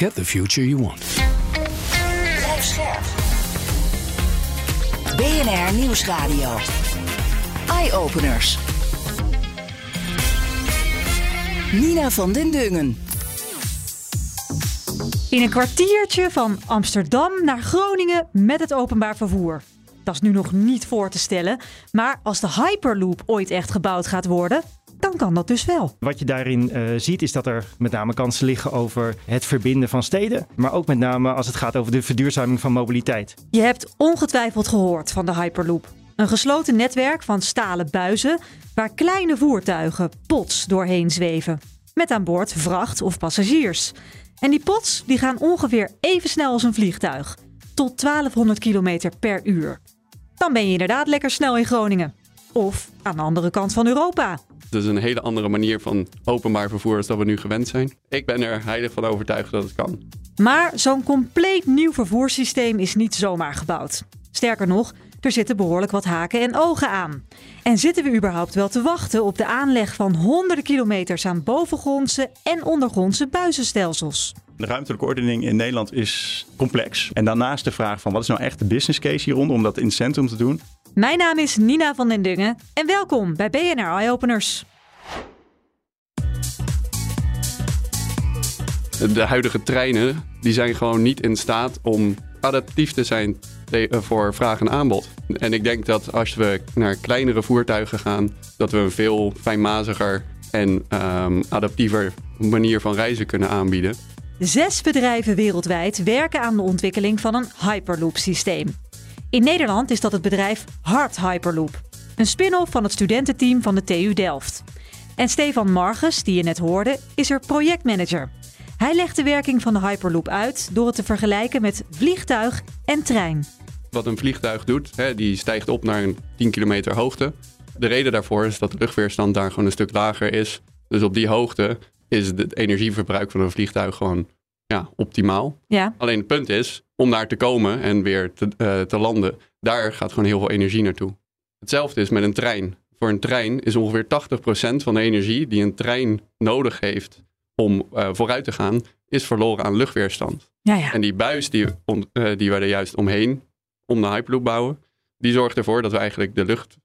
Get the future you want. Blijf scherp. BNR Nieuwsradio. Eye-openers. Nina van den Dungen. In een kwartiertje van Amsterdam naar Groningen met het openbaar vervoer. Dat is nu nog niet voor te stellen, maar als de Hyperloop ooit echt gebouwd gaat worden, dan kan dat dus wel. Wat je daarin uh, ziet is dat er met name kansen liggen over het verbinden van steden, maar ook met name als het gaat over de verduurzaming van mobiliteit. Je hebt ongetwijfeld gehoord van de Hyperloop. Een gesloten netwerk van stalen buizen waar kleine voertuigen pots doorheen zweven. Met aan boord vracht of passagiers. En die pots die gaan ongeveer even snel als een vliegtuig. Tot 1200 km per uur. Dan ben je inderdaad lekker snel in Groningen. Of aan de andere kant van Europa. Het is een hele andere manier van openbaar vervoer als dat we nu gewend zijn. Ik ben er heilig van overtuigd dat het kan. Maar zo'n compleet nieuw vervoerssysteem is niet zomaar gebouwd. Sterker nog, er zitten behoorlijk wat haken en ogen aan. En zitten we überhaupt wel te wachten op de aanleg van honderden kilometers aan bovengrondse en ondergrondse buizenstelsels? De ruimtelijke ordening in Nederland is complex. En daarnaast de vraag van wat is nou echt de business case hieronder om dat in het centrum te doen. Mijn naam is Nina van den Dungen en welkom bij BNR Eye Openers. De huidige treinen die zijn gewoon niet in staat om adaptief te zijn voor vraag en aanbod. En ik denk dat als we naar kleinere voertuigen gaan, dat we een veel fijnmaziger en um, adaptiever manier van reizen kunnen aanbieden. Zes bedrijven wereldwijd werken aan de ontwikkeling van een Hyperloop-systeem. In Nederland is dat het bedrijf Hard Hyperloop, een spin-off van het studententeam van de TU Delft. En Stefan Marges, die je net hoorde, is er projectmanager. Hij legt de werking van de Hyperloop uit door het te vergelijken met vliegtuig en trein. Wat een vliegtuig doet, hè, die stijgt op naar een 10 kilometer hoogte. De reden daarvoor is dat de luchtweerstand daar gewoon een stuk lager is. Dus op die hoogte is het energieverbruik van een vliegtuig gewoon ja, optimaal. Ja. Alleen het punt is, om daar te komen en weer te, uh, te landen, daar gaat gewoon heel veel energie naartoe. Hetzelfde is met een trein. Voor een trein is ongeveer 80% van de energie die een trein nodig heeft om uh, vooruit te gaan, is verloren aan luchtweerstand. Ja, ja. En die buis die, on, uh, die we er juist omheen, om de Hyperloop bouwen, die zorgt ervoor dat we eigenlijk de, lucht,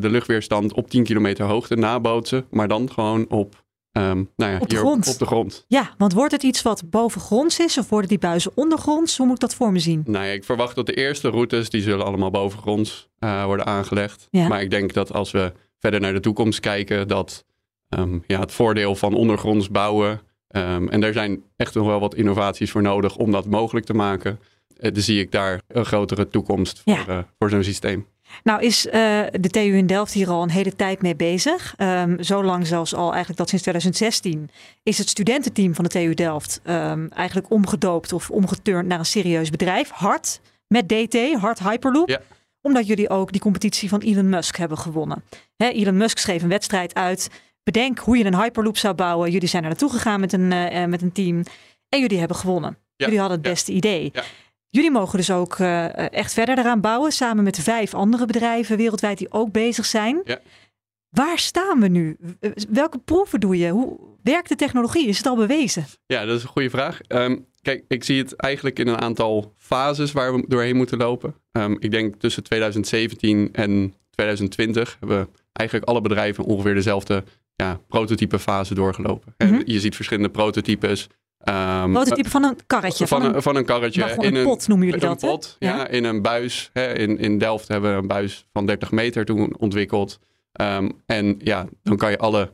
de luchtweerstand op 10 kilometer hoogte nabootsen, maar dan gewoon op, um, nou ja, op, de hier grond. op de grond. Ja, want wordt het iets wat bovengronds is of worden die buizen ondergronds? Hoe moet ik dat voor me zien? Nou ja, ik verwacht dat de eerste routes, die zullen allemaal bovengronds uh, worden aangelegd. Ja. Maar ik denk dat als we verder naar de toekomst kijken, dat um, ja, het voordeel van ondergronds bouwen Um, en daar zijn echt nog wel wat innovaties voor nodig om dat mogelijk te maken. Uh, dus zie ik daar een grotere toekomst voor, uh, voor zo'n systeem. Nou is uh, de TU in Delft hier al een hele tijd mee bezig. Um, zo lang zelfs al eigenlijk dat sinds 2016 is het studententeam van de TU Delft um, eigenlijk omgedoopt of omgeturnd naar een serieus bedrijf. Hard, met DT, Hard Hyperloop. Ja. Omdat jullie ook die competitie van Elon Musk hebben gewonnen. Elon Musk schreef een wedstrijd uit. Bedenk hoe je een Hyperloop zou bouwen. Jullie zijn er naartoe gegaan met een, uh, met een team. En jullie hebben gewonnen. Ja. Jullie hadden het Ja. beste idee. Ja. Jullie mogen dus ook uh, echt verder eraan bouwen. Samen met vijf andere bedrijven wereldwijd die ook bezig zijn. Ja. Waar staan we nu? Welke proeven doe je? Hoe werkt de technologie? Is het al bewezen? Ja, dat is een goede vraag. Um, kijk, ik zie het eigenlijk in een aantal fases waar we doorheen moeten lopen. Um, ik denk tussen 2017 en 2020 hebben we eigenlijk alle bedrijven ongeveer dezelfde ja, prototype fase doorgelopen. En Je ziet verschillende prototypes. Um, Prototype van een karretje. Van, een, van een karretje. maar gewoon een pot noemen jullie een dat, pot, ja. Ja. In een buis. Hè. In, in Delft hebben we een buis van 30 meter toen ontwikkeld. Um, en ja, dan kan je alle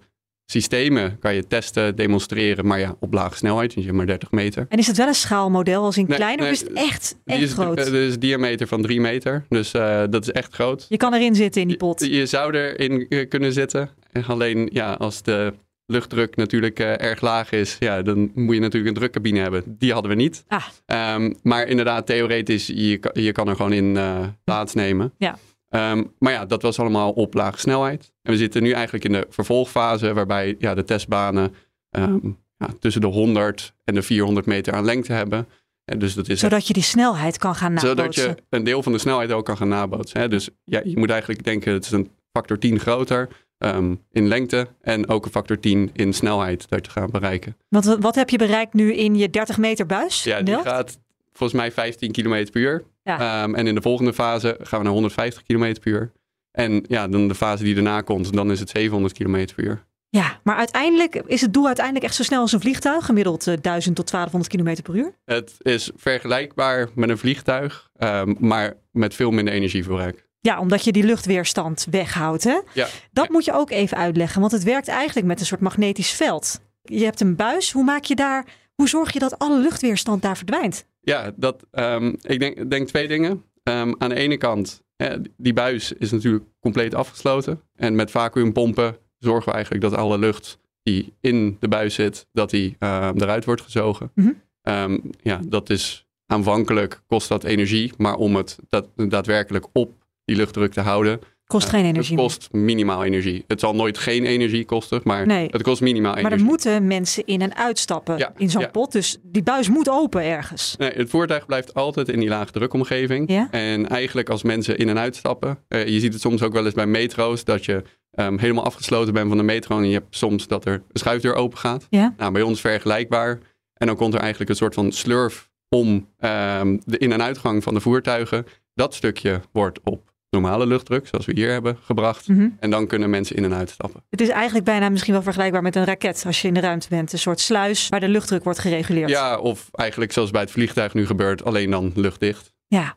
systemen kan je testen, demonstreren. Maar ja, op lage snelheid, want je hebt maar 30 meter. En is het wel een schaalmodel als in Nee, kleiner? nee, of is het echt, echt is, groot? eh, dus diameter van 3 meter. Dus uh, dat is echt groot. je kan erin zitten in die pot. Je, je zou erin uh, kunnen zitten. Alleen ja, als de luchtdruk natuurlijk eh, erg laag is, ja, dan moet je natuurlijk een drukcabine hebben. Die hadden we niet. Ah. Ehm, maar inderdaad, theoretisch, je, kan- je kan er gewoon in eh, plaatsnemen. Ja. Ehm, maar ja, dat was allemaal op lage snelheid. En we zitten nu eigenlijk in de vervolgfase, waarbij ja, de testbanen ehm, ja, tussen de 100 en de 400 meter aan lengte hebben. En dus dat is Zodat je die snelheid kan gaan nabootsen. zodat je een deel van de snelheid ook kan gaan nabootsen. Hè? Dus ja, je moet eigenlijk denken, het is een factor 10 groter ehm, in lengte en ook een factor 10 in snelheid dat je gaat bereiken. Want wat- wat heb je bereikt nu in je 30 meter buis? Ja, die gaat volgens mij 15 km per uur. Ja. Ehm, en in de volgende fase gaan we naar 150 km per uur. En ja, dan de fase die daarna komt, dan is het 700 km per uur. Ja, maar uiteindelijk is het doel uiteindelijk echt zo snel als een vliegtuig, gemiddeld eh, 1000 tot 1200 km per uur. Het is vergelijkbaar met een vliegtuig, ehm, maar met veel minder energieverbruik. Ja, omdat je die luchtweerstand weghoudt. Hè? Ja. Dat moet je ook even uitleggen, want het werkt eigenlijk met een soort magnetisch veld. Je hebt een buis, hoe maak je daar, hoe zorg je dat alle luchtweerstand daar verdwijnt? Ja, dat, ehm, ik denk, denk twee dingen. Ehm, aan de ene kant, hè, die buis is natuurlijk compleet afgesloten. En met vacuümpompen zorgen we eigenlijk dat alle lucht die in de buis zit, dat die ehm, eruit wordt gezogen. Mhm. Ja, dat is aanvankelijk kost dat energie, maar om het dat, daadwerkelijk op die luchtdruk te houden, Kost eh, geen energie Het kost minimaal energie. Het zal nooit geen energie kosten, maar Nee. het kost minimaal meer. Maar er energie. moeten mensen in en uitstappen Ja, in zo'n ja. pot. Dus die buis moet open ergens. Nee, het voertuig blijft altijd in die lage drukomgeving. Ja? En eigenlijk als mensen in en uitstappen, eh, je ziet het soms ook wel eens bij metro's, dat je ehm, helemaal afgesloten bent van de metro en je hebt soms dat er een schuifdeur open gaat. Ja? Nou, bij ons vergelijkbaar. En dan komt er eigenlijk een soort van slurf om ehm, de in- en uitgang van de voertuigen. Dat stukje wordt op normale luchtdruk, zoals we hier hebben, gebracht. Mhm. En dan kunnen mensen in en uitstappen. Het is eigenlijk bijna misschien wel vergelijkbaar met een raket als je in de ruimte bent. Een soort sluis waar de luchtdruk wordt gereguleerd. Ja, of eigenlijk zoals bij het vliegtuig nu gebeurt, alleen dan luchtdicht. Ja.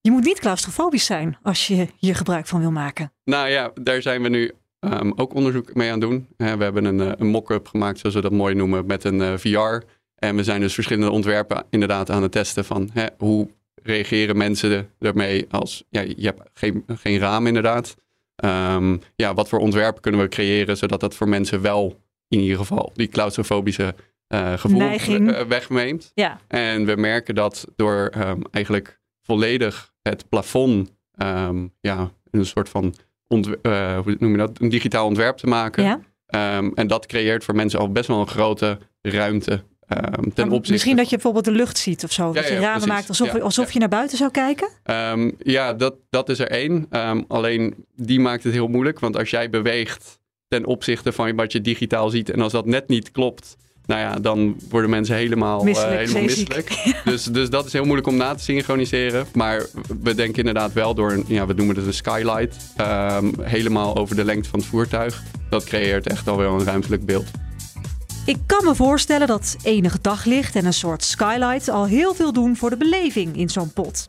Je moet niet claustrofobisch zijn als je hier gebruik van wil maken. Nou ja, daar zijn we nu ehm, ook onderzoek mee aan het doen. Eh, we hebben een, eh, een mock-up gemaakt, zoals we dat mooi noemen, met een eh, VR. En we zijn dus verschillende ontwerpen inderdaad aan het testen van hè, hoe reageren mensen ermee als ja, je hebt geen, geen raam inderdaad. Ehm, ja, wat voor ontwerpen kunnen we creëren zodat dat voor mensen wel in ieder geval die claustrofobische eh gevoel eh, wegneemt. Ja. En we merken dat door ehm, eigenlijk volledig het plafond, ehm, ja, een soort van, eh, hoe noem je dat, een digitaal ontwerp te maken. ja? En dat creëert voor mensen al best wel een grote ruimte ehm, ten opzichte. Misschien dat je bijvoorbeeld de lucht ziet of zo. dat je ja, ramen precies. maakt alsof, Ja, alsof je naar buiten zou kijken. Ehm, ja, dat, dat is er één. Ehm, alleen die maakt het heel moeilijk. Want als jij beweegt ten opzichte van wat je digitaal ziet. En als dat net niet klopt. Nou ja, dan worden mensen helemaal eh, Misselijk, helemaal misselijk. Dus, dus dat is heel moeilijk om na te synchroniseren. Maar we denken inderdaad wel door een, ja, we noemen het een skylight. helemaal over de lengte van het voertuig. Dat creëert echt alweer een ruimtelijk beeld. Ik kan me voorstellen dat enig daglicht en een soort skylight al heel veel doen voor de beleving in zo'n pot.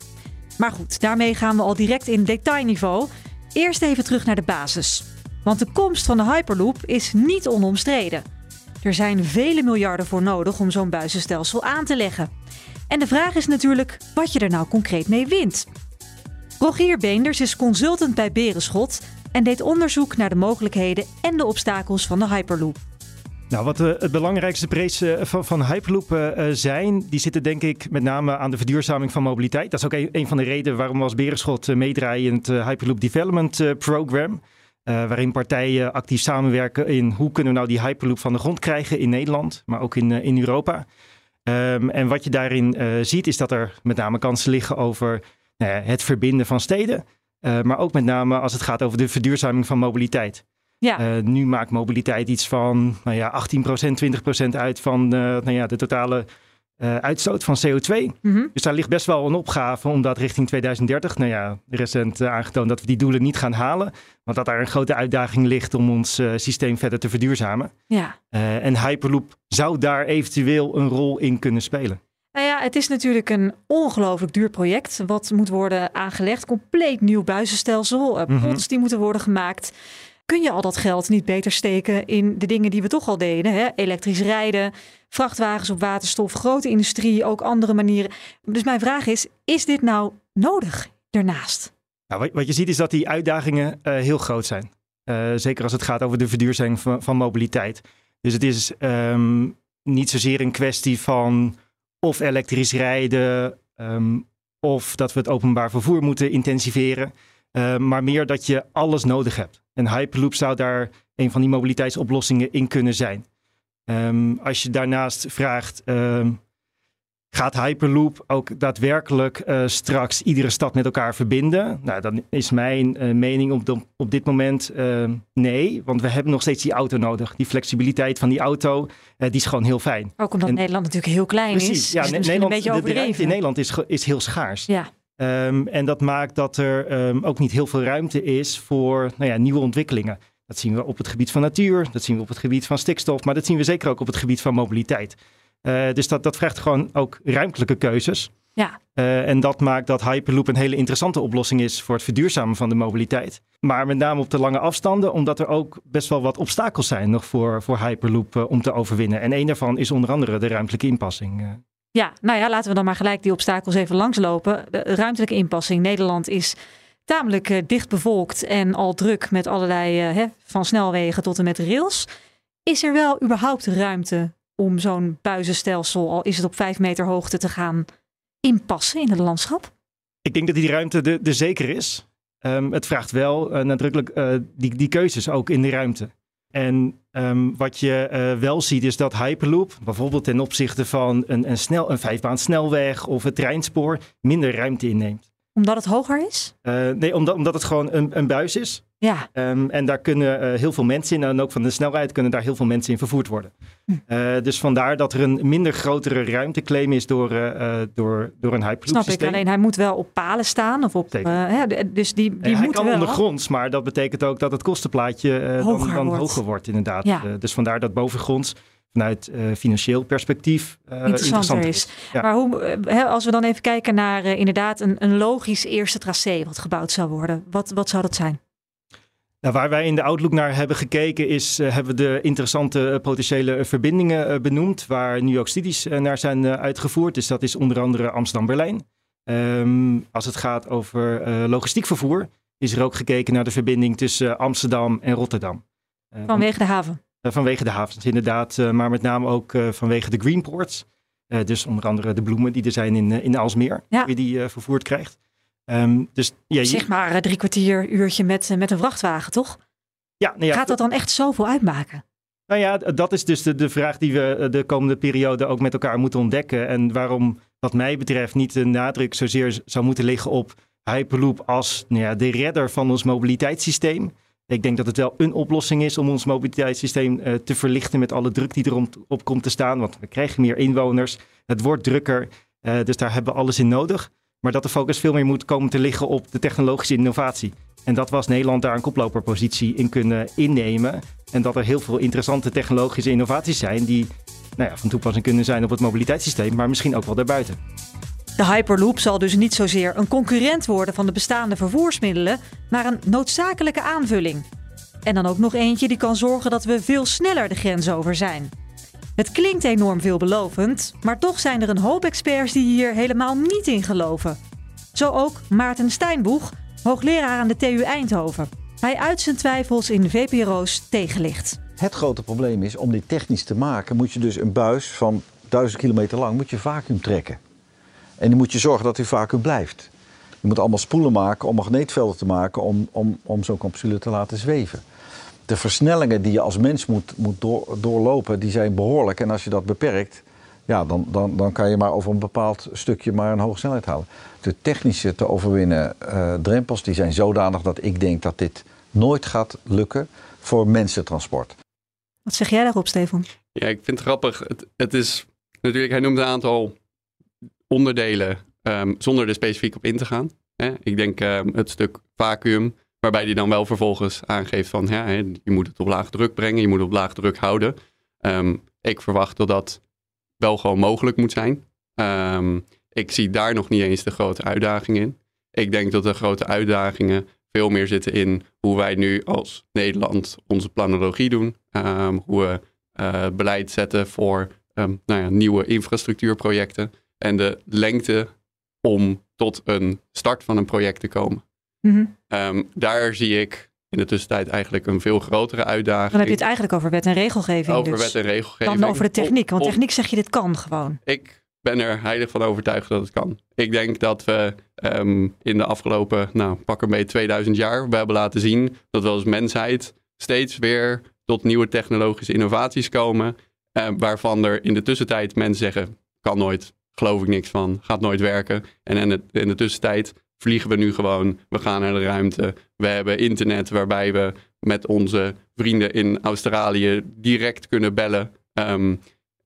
Maar goed, daarmee gaan we al direct in detailniveau. Eerst even terug naar de basis. Want de komst van de Hyperloop is niet onomstreden. Er zijn vele miljarden voor nodig om zo'n buizenstelsel aan te leggen. En de vraag is natuurlijk wat je er nou concreet mee wint. Rogier Beenders is consultant bij Berenschot en deed onderzoek naar de mogelijkheden en de obstakels van de Hyperloop. Nou, wat eh, het belangrijkste prees eh, van, van Hyperloop eh, zijn, die zitten denk ik met name aan de verduurzaming van mobiliteit. Dat is ook een, van de redenen waarom we als Berenschot meedraaien in het Hyperloop Development Program. waarin partijen actief samenwerken in hoe kunnen we nou die Hyperloop van de grond krijgen in Nederland, maar ook in, in Europa. Ehm, en wat je daarin ziet is dat er met name kansen liggen over nou het verbinden van steden. maar ook met name als het gaat over de verduurzaming van mobiliteit. Ja, Eh, nu maakt mobiliteit iets van nou ja, 18%, 20% uit van eh, nou ja, de totale eh, uitstoot van CO2. mhm. Dus daar ligt best wel een opgave om dat richting 2030, nou ja, recent aangetoond dat we die doelen niet gaan halen. Want dat daar een grote uitdaging ligt om ons systeem verder te verduurzamen. ja. En Hyperloop zou daar eventueel een rol in kunnen spelen. Nou ja, het is natuurlijk een ongelooflijk duur project. Wat moet worden aangelegd? Compleet nieuw buizenstelsel. Pots die moeten worden gemaakt. Kun je al dat geld niet beter steken in de dingen die we toch al deden? Hè? Elektrisch rijden, vrachtwagens op waterstof, grote industrie, ook andere manieren. Dus mijn vraag is, is dit nou nodig daarnaast? Nou, wat, je ziet is dat die uitdagingen eh, heel groot zijn. Eh, zeker als het gaat over de verduurzaming van, mobiliteit. Dus het is ehm, niet zozeer een kwestie van of elektrisch rijden ehm, of dat we het openbaar vervoer moeten intensiveren. Ehm, maar meer dat je alles nodig hebt. En Hyperloop zou daar een van die mobiliteitsoplossingen in kunnen zijn. Ehm, als je daarnaast vraagt, ehm, gaat Hyperloop ook daadwerkelijk eh, straks iedere stad met elkaar verbinden? Nou, dan is mijn eh, mening op, de- op dit moment ehm, nee, want we hebben nog steeds die auto nodig. Die flexibiliteit van die auto, eh, die is gewoon heel fijn. Ook omdat En- Nederland natuurlijk heel klein is. Precies, ja, is Ne- misschien Nederland, een beetje de- de, ruimte in Nederland is, is heel schaars. Ja, Ehm, en dat maakt dat er ehm, ook niet heel veel ruimte is voor nou ja, nieuwe ontwikkelingen. Dat zien we op het gebied van natuur, dat zien we op het gebied van stikstof, maar dat zien we zeker ook op het gebied van mobiliteit. Eh, dus dat, dat vraagt gewoon ook ruimtelijke keuzes. ja. Eh, en dat maakt dat Hyperloop een hele interessante oplossing is voor het verduurzamen van de mobiliteit. Maar met name op de lange afstanden, omdat er ook best wel wat obstakels zijn nog voor, voor Hyperloop eh, om te overwinnen. En een daarvan is onder andere de ruimtelijke inpassing. Ja, nou ja, laten we dan maar gelijk die obstakels even langslopen. De ruimtelijke inpassing. Nederland is tamelijk eh, dicht bevolkt en al druk met allerlei, eh, van snelwegen tot en met rails. Is er wel überhaupt ruimte om zo'n buizenstelsel, al is het op vijf meter hoogte, te gaan inpassen in het landschap? Ik denk dat die ruimte er er zeker is. Ehm, het vraagt wel eh, nadrukkelijk die, die keuzes ook in de ruimte. En ehm, wat je eh, wel ziet is dat Hyperloop, bijvoorbeeld ten opzichte van een, een, snel, een vijfbaan snelweg of het treinspoor, minder ruimte inneemt. Omdat het hoger is? Eh, nee, omdat, omdat het gewoon een, een buis is. Ja, Ehm, en daar kunnen eh, heel veel mensen in, en ook van de snelheid kunnen daar heel veel mensen in vervoerd worden. Hm. Eh, dus vandaar dat er een minder grotere ruimteclaim is door, door, door een Hyperloop snap ik. systeem. Alleen hij moet wel op palen staan. Of op, hè, dus die, die hij moet kan wel. ondergronds, maar dat betekent ook dat het kostenplaatje Hoger dan, dan wordt. hoger wordt, inderdaad. Ja. Dus vandaar dat bovengronds vanuit eh, financieel perspectief eh, interessanter is. Ja. Maar hoe, eh, als we dan even kijken naar inderdaad een, een logisch eerste tracé wat gebouwd zou worden. Wat, wat zou dat zijn? Nou, waar wij in de Outlook naar hebben gekeken is, hebben we de interessante potentiële verbindingen benoemd, waar nu ook studies naar zijn uitgevoerd. Dus dat is onder andere Amsterdam-Berlijn. Ehm, als het gaat over logistiek vervoer, is er ook gekeken naar de verbinding tussen Amsterdam en Rotterdam. Vanwege de haven. Eh, vanwege de havens, inderdaad. eh, maar met name ook eh, vanwege de greenports. Dus onder andere de bloemen die er zijn in, in. Ja. Je die eh, vervoerd krijgt. Ehm, dus ja, je- Zeg maar drie kwartier, uurtje met, met een vrachtwagen, toch? ja, nou ja, Gaat dat dan echt zoveel uitmaken? Nou ja, dat is dus de, de vraag die we de komende periode ook met elkaar moeten ontdekken. En waarom, wat mij betreft, niet de nadruk zozeer zou moeten liggen op Hyperloop als nou ja, de redder van ons mobiliteitssysteem. Ik denk dat het wel een oplossing is om ons mobiliteitssysteem eh, te verlichten met alle druk die erop op komt te staan. Want we krijgen meer inwoners, het wordt drukker, eh, dus daar hebben we alles in nodig. Maar dat de focus veel meer moet komen te liggen op de technologische innovatie. En dat was Nederland daar een koploperpositie in kunnen innemen. En dat er heel veel interessante technologische innovaties zijn die nou ja, van toepassing kunnen zijn op het mobiliteitssysteem, maar misschien ook wel daarbuiten. De Hyperloop zal dus niet zozeer een concurrent worden van de bestaande vervoersmiddelen, maar een noodzakelijke aanvulling. En dan ook nog eentje die kan zorgen dat we veel sneller de grens over zijn. Het klinkt enorm veelbelovend, maar toch zijn er een hoop experts die hier helemaal niet in geloven. Zo ook Maarten Steinboeg, hoogleraar aan de TU Eindhoven. Hij uit zijn twijfels in VPRO's tegenlicht. Het grote probleem is, om dit technisch te maken, moet je dus een buis van 1000 kilometer lang moet je vacuüm trekken. En dan moet je zorgen dat die vacuüm blijft. Je moet allemaal spoelen maken om magneetvelden te maken om, om, om zo'n capsule te laten zweven. De versnellingen die je als mens moet, moet door, doorlopen, die zijn behoorlijk. En als je dat beperkt, ja, dan, dan, dan kan je maar over een bepaald stukje maar een hoge snelheid halen. De technische te overwinnen eh, drempels die zijn zodanig dat ik denk dat dit nooit gaat lukken voor mensentransport. Wat zeg jij daarop, Stefan? Ja, ik vind het grappig. Het, het is natuurlijk, hij noemt een aantal onderdelen ehm, zonder er specifiek op in te gaan. Hè? Ik denk ehm, het stuk vacuüm, waarbij hij dan wel vervolgens aangeeft van ja, je moet het op laag druk brengen, je moet het op laag druk houden. Ehm, ik verwacht dat dat wel gewoon mogelijk moet zijn. Ik zie daar nog niet eens de grote uitdaging in. Ik denk dat de grote uitdagingen veel meer zitten in hoe wij nu als Nederland onze planologie doen. Hoe we eh, beleid zetten voor nou ja, nieuwe infrastructuurprojecten. En de lengte om tot een start van een project te komen. Mhm. Ehm, daar zie ik in de tussentijd eigenlijk een veel grotere uitdaging. Dan heb je het eigenlijk over wet en regelgeving. over dus. wet en regelgeving. Dan over de techniek. Want techniek zeg je, dit kan gewoon. ik ben er heilig van overtuigd dat het kan. Ik denk dat we ehm, in de afgelopen, nou pak ermee 2000 jaar, we hebben laten zien dat we als mensheid steeds weer tot nieuwe technologische innovaties komen. eh, waarvan er in de tussentijd mensen zeggen, kan nooit, geloof ik niks van, gaat nooit werken. En in de, in de tussentijd vliegen we nu gewoon, we gaan naar de ruimte. We hebben internet waarbij we met onze vrienden in Australië direct kunnen bellen. Ehm,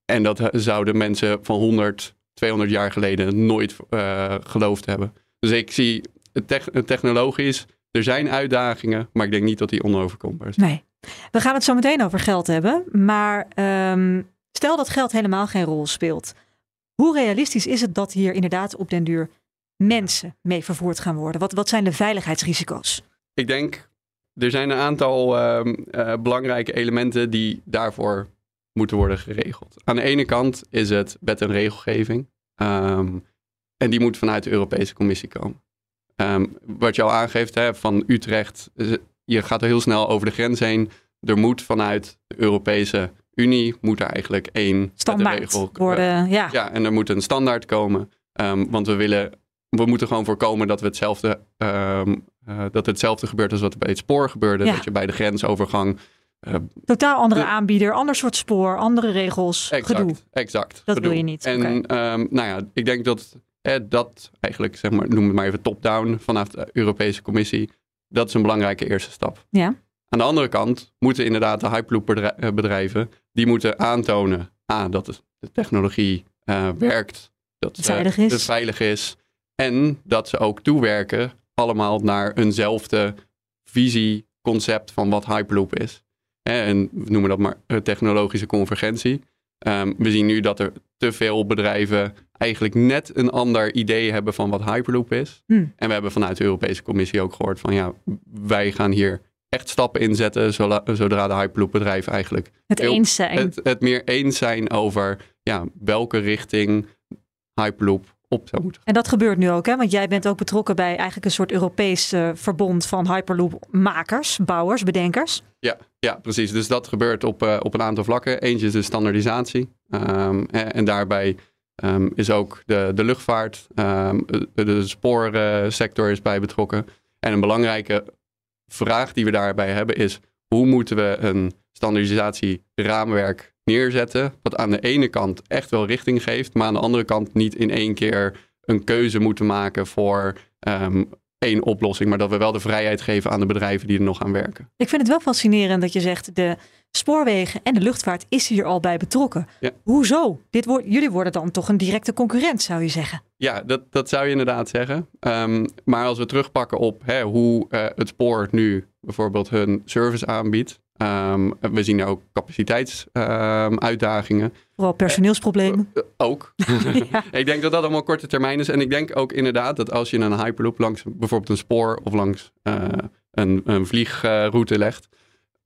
en dat zouden mensen van 100, 200 jaar geleden nooit eh, geloofd hebben. Dus ik zie het technologisch, er zijn uitdagingen, maar ik denk niet dat die onoverkombaar zijn. Nee. We gaan het zo meteen over geld hebben. Maar ehm, stel dat geld helemaal geen rol speelt. Hoe realistisch is het dat hier inderdaad op den duur mensen mee vervoerd gaan worden? Wat, wat zijn de veiligheidsrisico's? Ik denk, er zijn een aantal ehm, eh, belangrijke elementen die daarvoor moeten worden geregeld. Aan de ene kant is het wet en regelgeving. Ehm, en die moet vanuit de Europese Commissie komen. Ehm, wat je al aangeeft hè, van Utrecht, eh, je gaat er heel snel over de grens heen. Er moet vanuit de Europese Unie moet er eigenlijk één Standaard regel- worden. Ja. ja, en er moet een standaard komen. Ehm, want we willen, we moeten gewoon voorkomen dat we hetzelfde, ehm, eh, dat hetzelfde gebeurt als wat bij het spoor gebeurde. Ja. Dat je bij de grensovergang. eh, Totaal andere De- aanbieder, ander soort spoor, andere regels, exact, gedoe. exact. Dat gedoe. wil je niet, En ehm, nou ja, ik denk dat eh, dat eigenlijk, zeg maar, noem het maar even top-down vanaf de Europese Commissie. Dat is een belangrijke eerste stap. Ja. Aan de andere kant moeten inderdaad de Hyperloop eh, bedrijven, die moeten aantonen A, dat de technologie eh, werkt, dat Het eh, veilig is. het veilig is en dat ze ook toewerken allemaal naar eenzelfde visie, concept van wat Hyperloop is. En we noemen dat maar technologische convergentie. Ehm, we zien nu dat er te veel bedrijven eigenlijk net een ander idee hebben van wat Hyperloop is. Hmm. En we hebben vanuit de Europese Commissie ook gehoord van ja, wij gaan hier echt stappen inzetten zodra de Hyperloop bedrijven eigenlijk Het heel- eens zijn. het, het meer eens zijn over ja, welke richting Hyperloop op zou moeten. En dat gebeurt nu ook, hè? Want jij bent ook betrokken bij eigenlijk een soort Europees eh, verbond van Hyperloop-makers, bouwers, bedenkers. Ja, ja, precies. Dus dat gebeurt op, eh, op een aantal vlakken. Eentje is de standaardisatie. Ehm, en, en daarbij ehm, is ook de, de luchtvaart, ehm, de, de spoorsector is bij betrokken. En een belangrijke vraag die we daarbij hebben is... hoe moeten we een standaardisatieraamwerk neerzetten... wat aan de ene kant echt wel richting geeft... maar aan de andere kant niet in één keer een keuze moeten maken voor... ehm, één oplossing, maar dat we wel de vrijheid geven aan de bedrijven die er nog aan werken. Ik vind het wel fascinerend dat je zegt de spoorwegen en de luchtvaart is hier al bij betrokken. Ja. Hoezo? Dit wordt, jullie worden dan toch een directe concurrent, zou je zeggen. Ja, dat, dat zou je inderdaad zeggen. Ehm, maar als we terugpakken op hè, hoe eh, het spoor nu bijvoorbeeld hun service aanbiedt. ehm, we zien ook capaciteitsuitdagingen. Vooral personeelsproblemen. Eh, ook. ja. ik denk dat dat allemaal korte termijn is. En ik denk ook inderdaad dat als je een hyperloop langs bijvoorbeeld een spoor of langs eh, een, een vliegroute legt.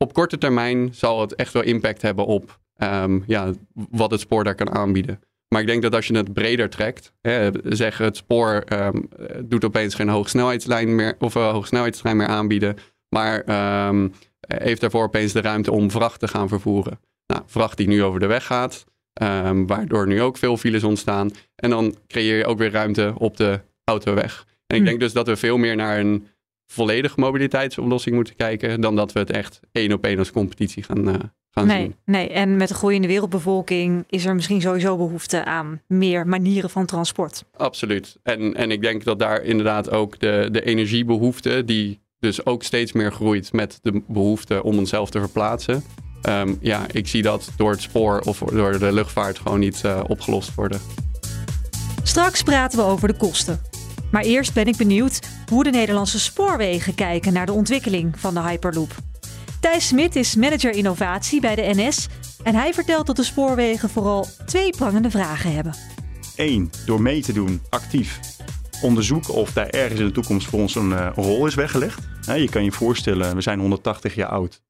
Op korte termijn zal het echt wel impact hebben op ehm, ja, wat het spoor daar kan aanbieden. Maar ik denk dat als je het breder trekt, hè, zeg het spoor ehm, doet opeens geen hoogsnelheidslijn meer of een hoogsnelheidstrein meer aanbieden, maar ehm, heeft daarvoor opeens de ruimte om vracht te gaan vervoeren. Nou, vracht die nu over de weg gaat, waardoor nu ook veel files ontstaan. En dan creëer je ook weer ruimte op de autoweg. En ik Hm. denk dus dat we veel meer naar een volledige mobiliteitsoplossing moeten kijken, dan dat we het echt één op één als competitie gaan, eh, gaan Nee, zien. nee, en met de groeiende wereldbevolking is er misschien sowieso behoefte aan meer manieren van transport. Absoluut. En, en ik denk dat daar inderdaad ook de, de energiebehoefte, die dus ook steeds meer groeit met de behoefte om onszelf te verplaatsen. Ehm, ja, ik zie dat door het spoor of door de luchtvaart gewoon niet eh, opgelost worden. Straks praten we over de kosten. Maar eerst ben ik benieuwd hoe de Nederlandse spoorwegen kijken naar de ontwikkeling van de Hyperloop. Thijs Smit is manager innovatie bij de NS en hij vertelt dat de spoorwegen vooral twee prangende vragen hebben. Eén, door mee te doen, actief, onderzoeken of daar ergens in de toekomst voor ons een eh, rol is weggelegd. Je kan je voorstellen, we zijn 180 jaar oud.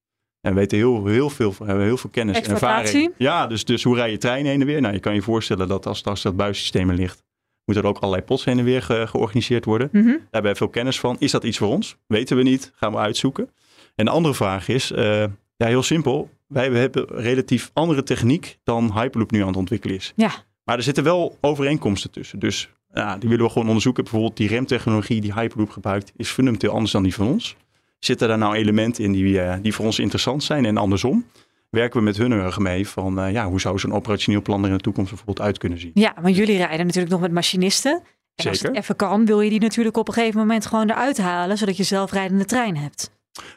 En we weten heel, heel veel, hebben heel veel kennis en ervaring. Ja, dus, dus hoe rij je treinen heen en weer? Nou, je kan je voorstellen dat als, als dat buissysteem ligt, moet er ook allerlei pots heen en weer ge- georganiseerd worden. Mhm. Daar hebben we veel kennis van. Is dat iets voor ons? Weten we niet. Gaan we uitzoeken. En de andere vraag is, eh, ja, heel simpel. Wij hebben relatief andere techniek dan Hyperloop nu aan het ontwikkelen is. Ja. Maar er zitten wel overeenkomsten tussen. Dus ja, die willen we gewoon onderzoeken. Bijvoorbeeld die remtechnologie die Hyperloop gebruikt, is fundamenteel anders dan die van ons. Zitten daar nou elementen in die, eh, die voor ons interessant zijn en andersom? Werken we met hun erg mee van ja, hoe zou zo'n operationeel plan er in de toekomst bijvoorbeeld uit kunnen zien? Ja, want jullie rijden natuurlijk nog met machinisten. En als Zeker. het even kan, wil je die natuurlijk op een gegeven moment gewoon eruit halen, zodat je zelfrijdende trein hebt.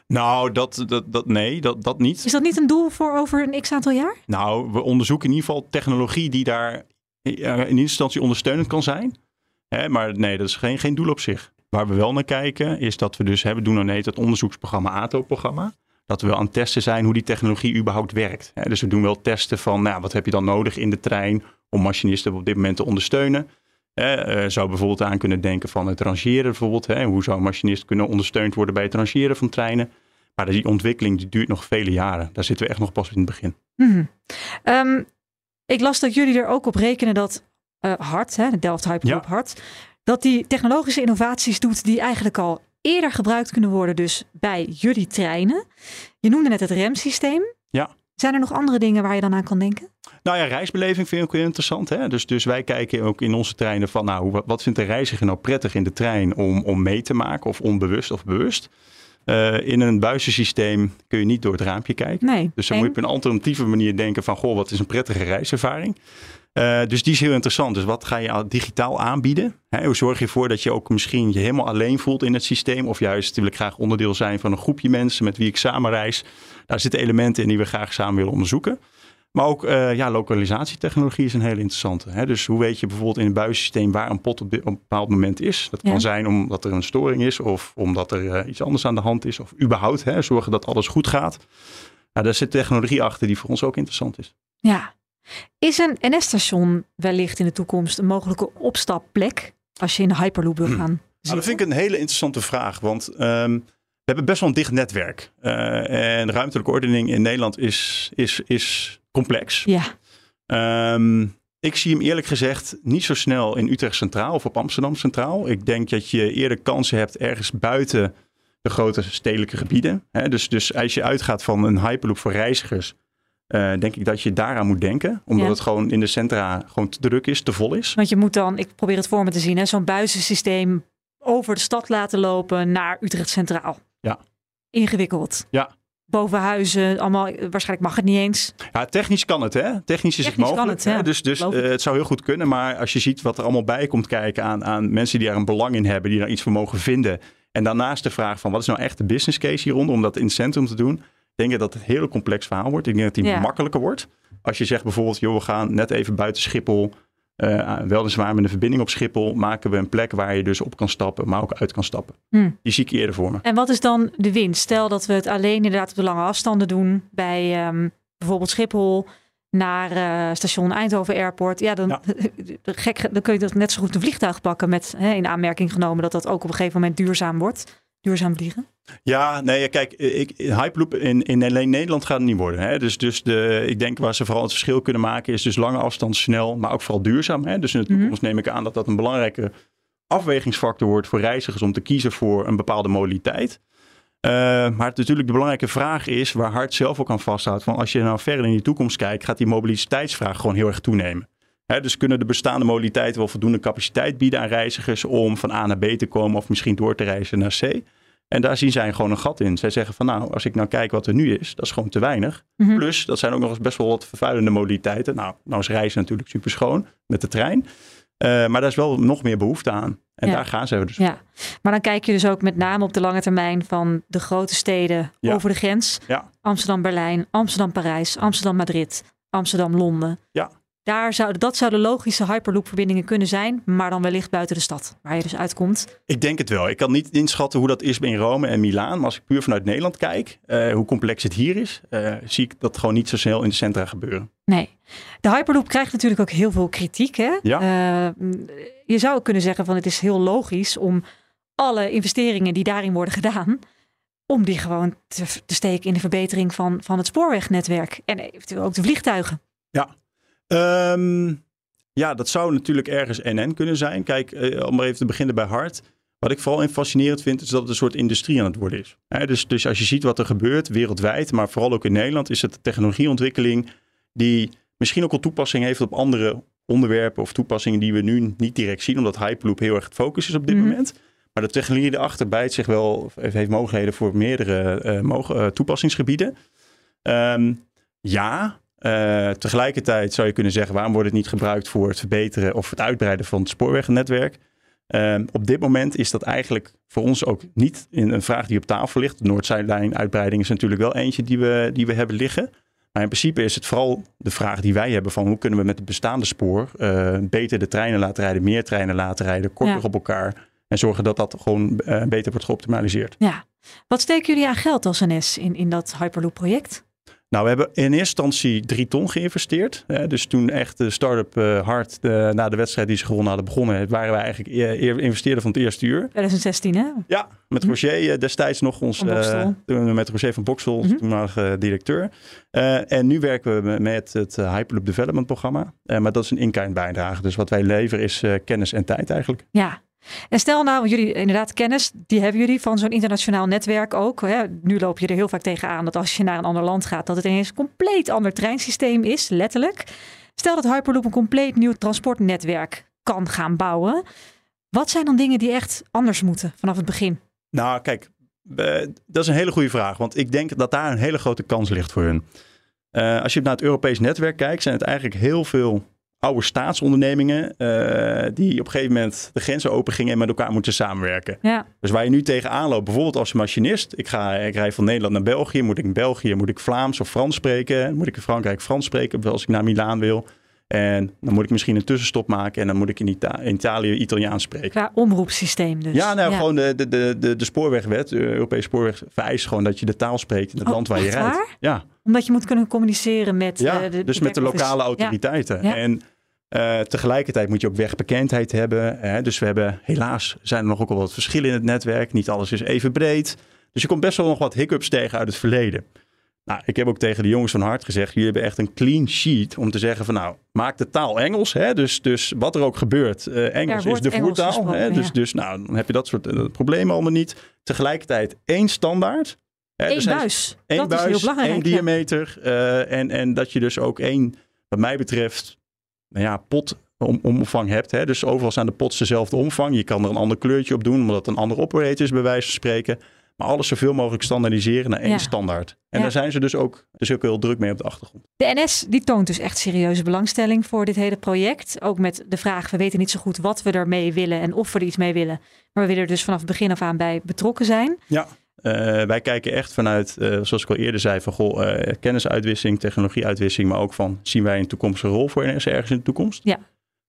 Nou, dat, dat, dat, nee, dat, dat niet. Is dat niet een doel voor over een x aantal jaar? Nou, we onderzoeken in ieder geval technologie die daar eh, in eerste instantie ondersteunend kan zijn. Hè, maar nee, dat is geen, geen doel op zich. Waar we wel naar kijken, is dat we dus hebben, doen dan heet het onderzoeksprogramma ATO-programma. Dat we wel aan het testen zijn hoe die technologie überhaupt werkt. Dus we doen wel testen van, nou, wat heb je dan nodig in de trein om machinisten op dit moment te ondersteunen. Hè, eh, zou bijvoorbeeld aan kunnen denken van het rangeren bijvoorbeeld. Hè, hoe zou een machinist kunnen ondersteund worden bij het rangeren van treinen. Maar die ontwikkeling die duurt nog vele jaren. Daar zitten we echt nog pas in het begin. Mhm. Ehm, ik las dat jullie er ook op rekenen dat eh Hart, hè, de Delft Hyperloop Ja. Hart, dat die technologische innovaties doet die eigenlijk al eerder gebruikt kunnen worden, dus bij jullie treinen. Je noemde net het remsysteem. Ja. Zijn er nog andere dingen waar je dan aan kan denken? Nou ja, reisbeleving vind ik ook heel interessant. Hè? Dus, dus wij kijken ook in onze treinen van, nou, wat, vindt de reiziger nou prettig in de trein om, om mee te maken, of onbewust of bewust. Eh, in een buizensysteem kun je niet door het raampje kijken. Nee. Dus dan eng. moet je op een alternatieve manier denken van, goh, wat is een prettige reiservaring? Eh, dus die is heel interessant. Dus wat ga je al digitaal aanbieden? Hè, hoe zorg je ervoor dat je ook misschien je helemaal alleen voelt in het systeem? Of juist wil ik graag onderdeel zijn van een groepje mensen met wie ik samen reis? Daar zitten elementen in die we graag samen willen onderzoeken. Maar ook eh, ja, lokalisatietechnologie is een hele interessante. Hè? Dus hoe weet je bijvoorbeeld in een buissysteem waar een pot op, een bepaald moment is? Dat Ja. kan zijn omdat er een storing is of omdat er eh, iets anders aan de hand is. Of überhaupt hè, zorgen dat alles goed gaat. Nou, daar zit technologie achter die voor ons ook interessant is. Ja. Is een NS-station wellicht in de toekomst een mogelijke opstapplek als je in de Hyperloop wil gaan? Nou, dat vind ik een hele interessante vraag. Want ehm, we hebben best wel een dicht netwerk. Eh, en ruimtelijke ordening in Nederland is, is, is complex. Ja, Ehm, ik zie hem eerlijk gezegd niet zo snel in Utrecht Centraal of op Amsterdam Centraal. Ik denk dat je eerder kansen hebt ergens buiten de grote stedelijke gebieden. Dus, dus als je uitgaat van een hyperloop voor reizigers, eh, denk ik dat je daaraan moet denken. Omdat Ja. het gewoon in de centra gewoon te druk is, te vol is. want je moet dan, ik probeer het voor me te zien, zo'n buizensysteem over de stad laten lopen naar Utrecht Centraal. Ja. Ingewikkeld. Ja. Boven huizen, allemaal, waarschijnlijk mag het niet eens. Ja, technisch kan het, hè? Technisch is Technisch het kan mogelijk. het, ja. hè? Dus, dus eh, het zou heel goed kunnen. Maar als je ziet wat er allemaal bij komt kijken aan, aan mensen die daar een belang in hebben, die daar iets voor mogen vinden. En daarnaast de vraag van wat is nou echt de business case hieronder om dat in het centrum te doen. Denk ik dat het een heel complex verhaal wordt. Ik denk dat die Ja. makkelijker wordt. Als je zegt bijvoorbeeld, joh, we gaan net even buiten Schiphol. eh weliswaar met een verbinding op Schiphol maken we een plek waar je dus op kan stappen, maar ook uit kan stappen. Hm. Die zie ik eerder voor me. En wat is dan de winst? Stel dat we het alleen inderdaad op de lange afstanden doen bij ehm, bijvoorbeeld Schiphol naar eh, station Eindhoven Airport. Ja, dan, Ja. Gek, dan kun je dat net zo goed een vliegtuig pakken met hè, in aanmerking genomen dat dat ook op een gegeven moment duurzaam wordt. Duurzaam vliegen. Ja, nee, kijk, ik, Hyperloop in, in alleen Nederland gaat het niet worden. Hè? Dus, dus de, ik denk waar ze vooral het verschil kunnen maken is dus lange afstand snel, maar ook vooral duurzaam. Hè? Dus in de Mhm. toekomst neem ik aan dat dat een belangrijke afwegingsfactor wordt voor reizigers om te kiezen voor een bepaalde modaliteit. Eh, maar het, natuurlijk de belangrijke vraag is, waar Hart zelf ook aan vasthoudt, van als je nou verder in de toekomst kijkt, gaat die mobiliteitsvraag gewoon heel erg toenemen. Hè, dus kunnen de bestaande modaliteiten wel voldoende capaciteit bieden aan reizigers om van A naar B te komen of misschien door te reizen naar C. En daar zien zij gewoon een gat in. Zij zeggen van nou, als ik nou kijk wat er nu is, dat is gewoon te weinig. Mhm. Plus, dat zijn ook nog eens best wel wat vervuilende modaliteiten. Nou, nou is reizen natuurlijk super schoon met de trein. Eh, maar daar is wel nog meer behoefte aan. En Ja. daar gaan ze dus. Ja, maar dan kijk je dus ook met name op de lange termijn van de grote steden Ja. over de grens. Ja. Amsterdam-Berlijn, Amsterdam-Parijs, Amsterdam-Madrid, Amsterdam-Londen. Ja. Daar zou, dat zouden logische Hyperloop-verbindingen kunnen zijn, maar dan wellicht buiten de stad, waar je dus uitkomt. Ik denk het wel. Ik kan niet inschatten hoe dat is in Rome en Milaan. Maar als ik puur vanuit Nederland kijk, eh, hoe complex het hier is, eh, zie ik dat gewoon niet zo snel in de centra gebeuren. Nee. De Hyperloop krijgt natuurlijk ook heel veel kritiek. Hè? Ja. Eh, je zou kunnen zeggen van het is heel logisch om alle investeringen die daarin worden gedaan, om die gewoon te, te steken in de verbetering van, van het spoorwegnetwerk en eventueel ook de vliegtuigen. Ehm, ja, dat zou natuurlijk ergens NN kunnen zijn. Kijk, eh, om maar even te beginnen bij Hart. Wat ik vooral fascinerend vind, is dat het een soort industrie aan het worden is. Dus, dus als je ziet wat er gebeurt wereldwijd, maar vooral ook in Nederland, is het technologieontwikkeling die misschien ook al toepassing heeft op andere onderwerpen of toepassingen die we nu niet direct zien, omdat Hyperloop heel erg het focus is op dit Mhm. moment. Maar de technologie erachter bijt zich wel, heeft mogelijkheden voor meerdere eh, eh, toepassingsgebieden. Ehm, ja, eh, tegelijkertijd zou je kunnen zeggen, waarom wordt het niet gebruikt voor het verbeteren of het uitbreiden van het spoorwegnetwerk? Ehm, op dit moment is dat eigenlijk voor ons ook niet in een vraag die op tafel ligt. De Noord-Zuidlijn uitbreiding is natuurlijk wel eentje die we, die we hebben liggen. Maar in principe is het vooral de vraag die wij hebben van hoe kunnen we met het bestaande spoor eh, beter de treinen laten rijden, meer treinen laten rijden, korter Ja. op elkaar. En zorgen dat dat gewoon eh, beter wordt geoptimaliseerd. Ja. Wat steken jullie aan geld als NS in, in dat Hyperloop-project? Nou, we hebben in eerste instantie drie ton geïnvesteerd. Dus toen echt de start-up eh, hard eh, na de wedstrijd die ze gewonnen hadden begonnen, waren wij eigenlijk eer investeerder van het eerste uur. 2016, hè? Ja, met Roger eh, destijds nog ons. Toen met Roger van Boksel, onze Mhm. toenmalige directeur. En nu werken we met het Hyperloop Development programma. Maar dat is een in-kind bijdrage. Dus wat wij leveren is kennis en tijd eigenlijk. Ja. En stel nou, jullie inderdaad kennis, die hebben jullie van zo'n internationaal netwerk ook. Hè? Nu loop je er heel vaak tegenaan dat als je naar een ander land gaat, dat het ineens een compleet ander treinsysteem is, letterlijk. Stel dat Hyperloop een compleet nieuw transportnetwerk kan gaan bouwen. Wat zijn dan dingen die echt anders moeten vanaf het begin? Nou, kijk, dat is een hele goede vraag. Want ik denk dat daar een hele grote kans ligt voor hun. Eh, als je naar het Europees netwerk kijkt, zijn het eigenlijk heel veel oude staatsondernemingen eh, die op een gegeven moment de grenzen open gingen en met elkaar moeten samenwerken. Ja, Dus waar je nu tegenaan loopt, bijvoorbeeld als machinist. Ik, ga, ik rij van Nederland naar België. Moet ik in België moet ik Vlaams of Frans spreken? Moet ik in Frankrijk Frans spreken als ik naar Milaan wil? En dan moet ik misschien een tussenstop maken en dan moet ik in, Ita- in Italië Italiaans spreken. qua omroepsysteem dus. Ja, nou gewoon de, de, de, de, de spoorwegwet, de Europese spoorweg, vereist gewoon dat je de taal spreekt in het Oh, land waar je rijdt. waar? Ja, Omdat je moet kunnen communiceren met ja eh, de dus met de lokale autoriteiten. Ja. En eh, tegelijkertijd moet je ook wegbekendheid hebben. Hè? Dus we hebben, helaas zijn er nog ook wel wat verschillen in het netwerk. Niet alles is even breed. Dus je komt best wel nog wat hiccups tegen uit het verleden. Nou, ik heb ook tegen de jongens van Hart gezegd, jullie hebben echt een clean sheet om te zeggen van nou, maak de taal Engels. Hè? Dus, dus wat er ook gebeurt, eh, Engels is de Engels voertaal. Hè? Dus, ja. dus nou, dan heb je dat soort eh, problemen allemaal niet. Tegelijkertijd één standaard. Hè? Eén zijn- buis. Eén dat buis, is heel belangrijk. één diameter. en, en dat je dus ook één, wat mij betreft, nou ja, pot om, omvang hebt. Hè? Dus overal zijn de pots dezelfde omvang. Je kan er een ander kleurtje op doen, omdat het een andere operator is, bij wijze van spreken. Maar alles zoveel mogelijk standaardiseren naar één Ja. standaard. En Ja. daar zijn ze dus ook, dus ook heel druk mee op de achtergrond. De NS die toont dus echt serieuze belangstelling voor dit hele project. Ook met de vraag, we weten niet zo goed wat we ermee willen en of we er iets mee willen. Maar we willen er dus vanaf het begin af aan bij betrokken zijn. Ja. Eh, wij kijken echt vanuit, eh, zoals ik al eerder zei, van goh, eh, kennisuitwisseling, technologieuitwisseling, maar ook van zien wij een toekomstige rol voor NS ergens in de toekomst? Ja.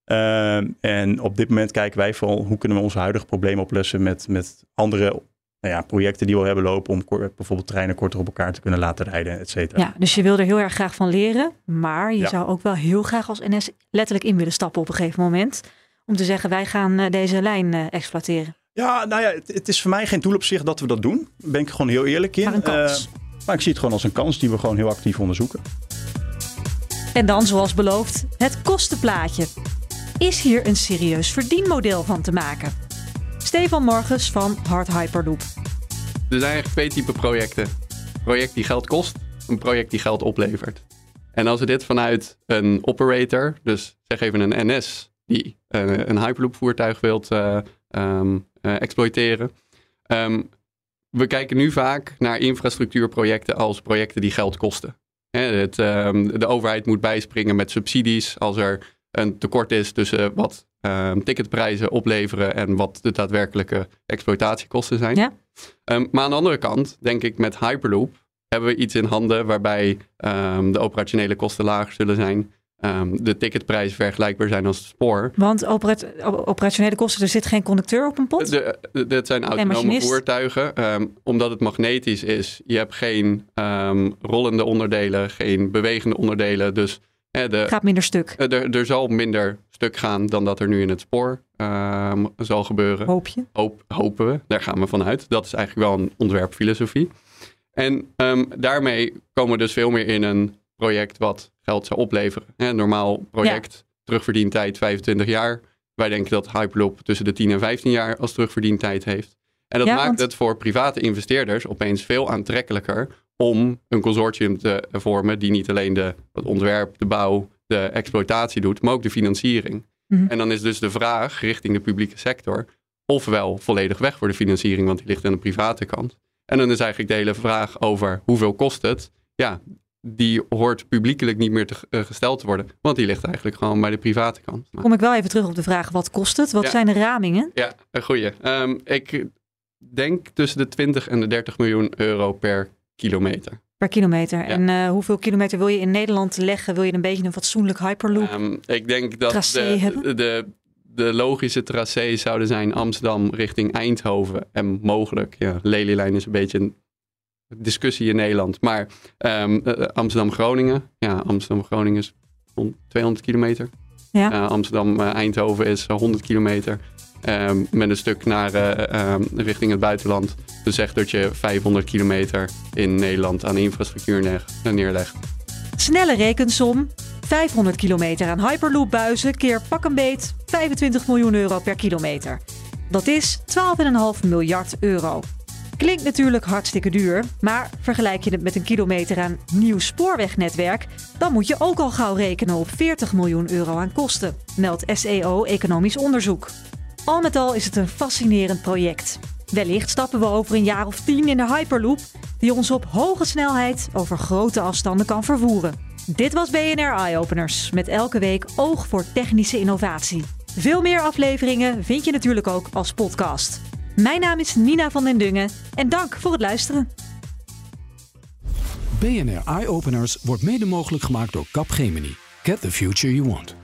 Ehm, en op dit moment kijken wij vooral hoe kunnen we onze huidige problemen oplossen met, met andere nou ja, projecten die we al hebben lopen om bijvoorbeeld treinen korter op elkaar te kunnen laten rijden, et cetera. Ja, dus je wil er heel erg graag van leren. Maar je Ja. zou ook wel heel graag als NS letterlijk in willen stappen op een gegeven moment. Om te zeggen, wij gaan deze lijn exploiteren. Ja, nou ja, het, het is voor mij geen doel op zich dat we dat doen. Daar ben ik gewoon heel eerlijk in. Maar een kans. Eh, maar ik zie het gewoon als een kans die we gewoon heel actief onderzoeken. En dan, zoals beloofd, het kostenplaatje. Is hier een serieus verdienmodel van te maken? Stefan Morgens van Hard Hyperloop. Er zijn eigenlijk twee typen projecten. Een project die geld kost, een project die geld oplevert. En als we dit vanuit een operator, dus zeg even een NS, die eh, een Hyperloop voertuig wilt eh, ehm, eh, exploiteren. Ehm, we kijken nu vaak naar infrastructuurprojecten als projecten die geld kosten. Hè, het, ehm, de overheid moet bijspringen met subsidies als er een tekort is tussen wat ehm, ticketprijzen opleveren en wat de daadwerkelijke exploitatiekosten zijn. Ja. Maar aan de andere kant, denk ik, met Hyperloop hebben we iets in handen waarbij de operationele kosten lager zullen zijn. Ehm, de ticketprijzen vergelijkbaar zijn als het spoor. Want operat- operationele kosten, er zit geen conducteur op een pot? De, de, dit zijn autonome voertuigen. ehm, omdat het magnetisch is, je hebt geen ehm, rollende onderdelen, geen bewegende onderdelen. Dus eh, de, Gaat minder stuk, eh, er, er zal minder stuk gaan dan dat er nu in het spoor zal gebeuren. hoop je. Hoop, hopen we, daar gaan we vanuit. Dat is eigenlijk wel een ontwerpfilosofie. En daarmee komen we dus veel meer in een project wat geld zou opleveren. Een normaal project, terugverdientijd 25 jaar. Wij denken dat Hyperloop tussen de 10 en 15 jaar als terugverdientijd heeft. En dat Ja, maakt want- het voor private investeerders opeens veel aantrekkelijker om een consortium te vormen die niet alleen de, het ontwerp, de bouw, de exploitatie doet, maar ook de financiering. Mhm. En dan is dus de vraag richting de publieke sector ofwel volledig weg voor de financiering, want die ligt aan de private kant. En dan is eigenlijk de hele vraag over hoeveel kost het. Ja, die hoort publiekelijk niet meer te, eh, gesteld te worden, want die ligt eigenlijk gewoon bij de private kant. Maar- Kom ik wel even terug op de vraag, wat kost het? Wat Ja. zijn de ramingen? ja, een goeie. Ehm, ik denk tussen de 20 en de 30 miljoen euro per kilometer. Per kilometer. En eh, hoeveel kilometer wil je in Nederland leggen? Wil je een beetje een fatsoenlijk hyperloop? Ehm, ik denk dat Tracé de, de, de logische tracés zouden zijn Amsterdam richting Eindhoven. En mogelijk, ja, Lelylijn is een beetje een discussie in Nederland. Maar ehm, eh, Amsterdam-Groningen, ja, Amsterdam-Groningen is rond 200 kilometer. Ja. Eh, Amsterdam-Eindhoven is eh, 100 kilometer. Ehm, met een stuk naar, eh, ehm, richting het buitenland. Dus zeg dat je 500 kilometer in Nederland aan infrastructuur neer- neerlegt. Snelle rekensom. 500 kilometer aan hyperloopbuizen keer pak een beet 25 miljoen euro per kilometer. Dat is 12,5 miljard euro. Klinkt natuurlijk hartstikke duur, maar vergelijk je het met een kilometer aan nieuw spoorwegnetwerk, dan moet je ook al gauw rekenen op 40 miljoen euro aan kosten, meldt SEO Economisch Onderzoek. Al met al is het een fascinerend project. Wellicht stappen we over een jaar of tien in de Hyperloop, die ons op hoge snelheid over grote afstanden kan vervoeren. Dit was BNR Eye Openers, met elke week oog voor technische innovatie. Veel meer afleveringen vind je natuurlijk ook als podcast. Mijn naam is Nina van den Dungen en dank voor het luisteren. BNR Eye Openers wordt mede mogelijk gemaakt door Capgemini. Get the future you want.